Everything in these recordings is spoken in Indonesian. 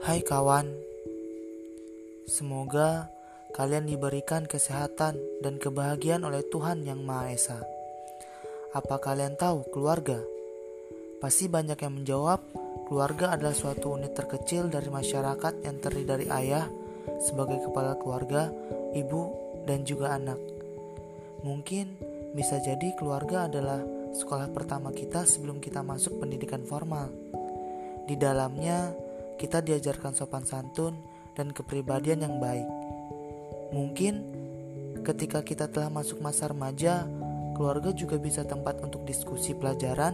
Hai kawan, semoga kalian diberikan kesehatan dan kebahagiaan oleh Tuhan Yang Maha Esa. Apa kalian tahu keluarga? Pasti banyak yang menjawab, keluarga adalah suatu unit terkecil dari masyarakat yang terdiri dari ayah sebagai kepala keluarga, ibu, dan juga anak. Mungkin bisa jadi keluarga adalah sekolah pertama kita sebelum kita masuk pendidikan formal. Di dalamnya, kita diajarkan sopan santun dan kepribadian yang baik. Mungkin ketika kita telah masuk masa remaja, keluarga juga bisa tempat untuk diskusi pelajaran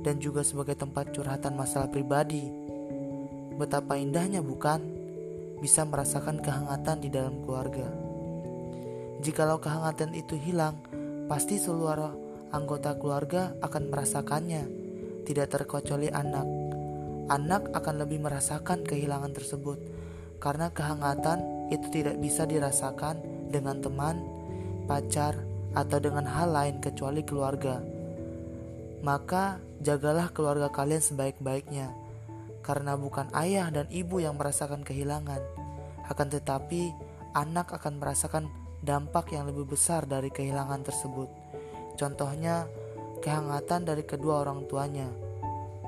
dan juga sebagai tempat curhatan masalah pribadi. Betapa indahnya bukan bisa merasakan kehangatan di dalam keluarga. Jikalau kehangatan itu hilang, pasti seluruh anggota keluarga akan merasakannya, tidak terkecuali anak. Anak akan lebih merasakan kehilangan tersebut karena kehangatan itu tidak bisa dirasakan dengan teman, pacar, atau dengan hal lain kecuali keluarga. Maka jagalah keluarga kalian sebaik-baiknya, karena bukan ayah dan ibu yang merasakan kehilangan, akan tetapi anak akan merasakan dampak yang lebih besar dari kehilangan tersebut. Contohnya, kehangatan dari kedua orang tuanya.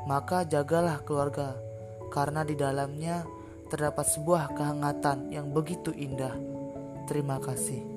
Maka jagalah keluarga, karena di dalamnya terdapat sebuah kehangatan yang begitu indah. Terima kasih.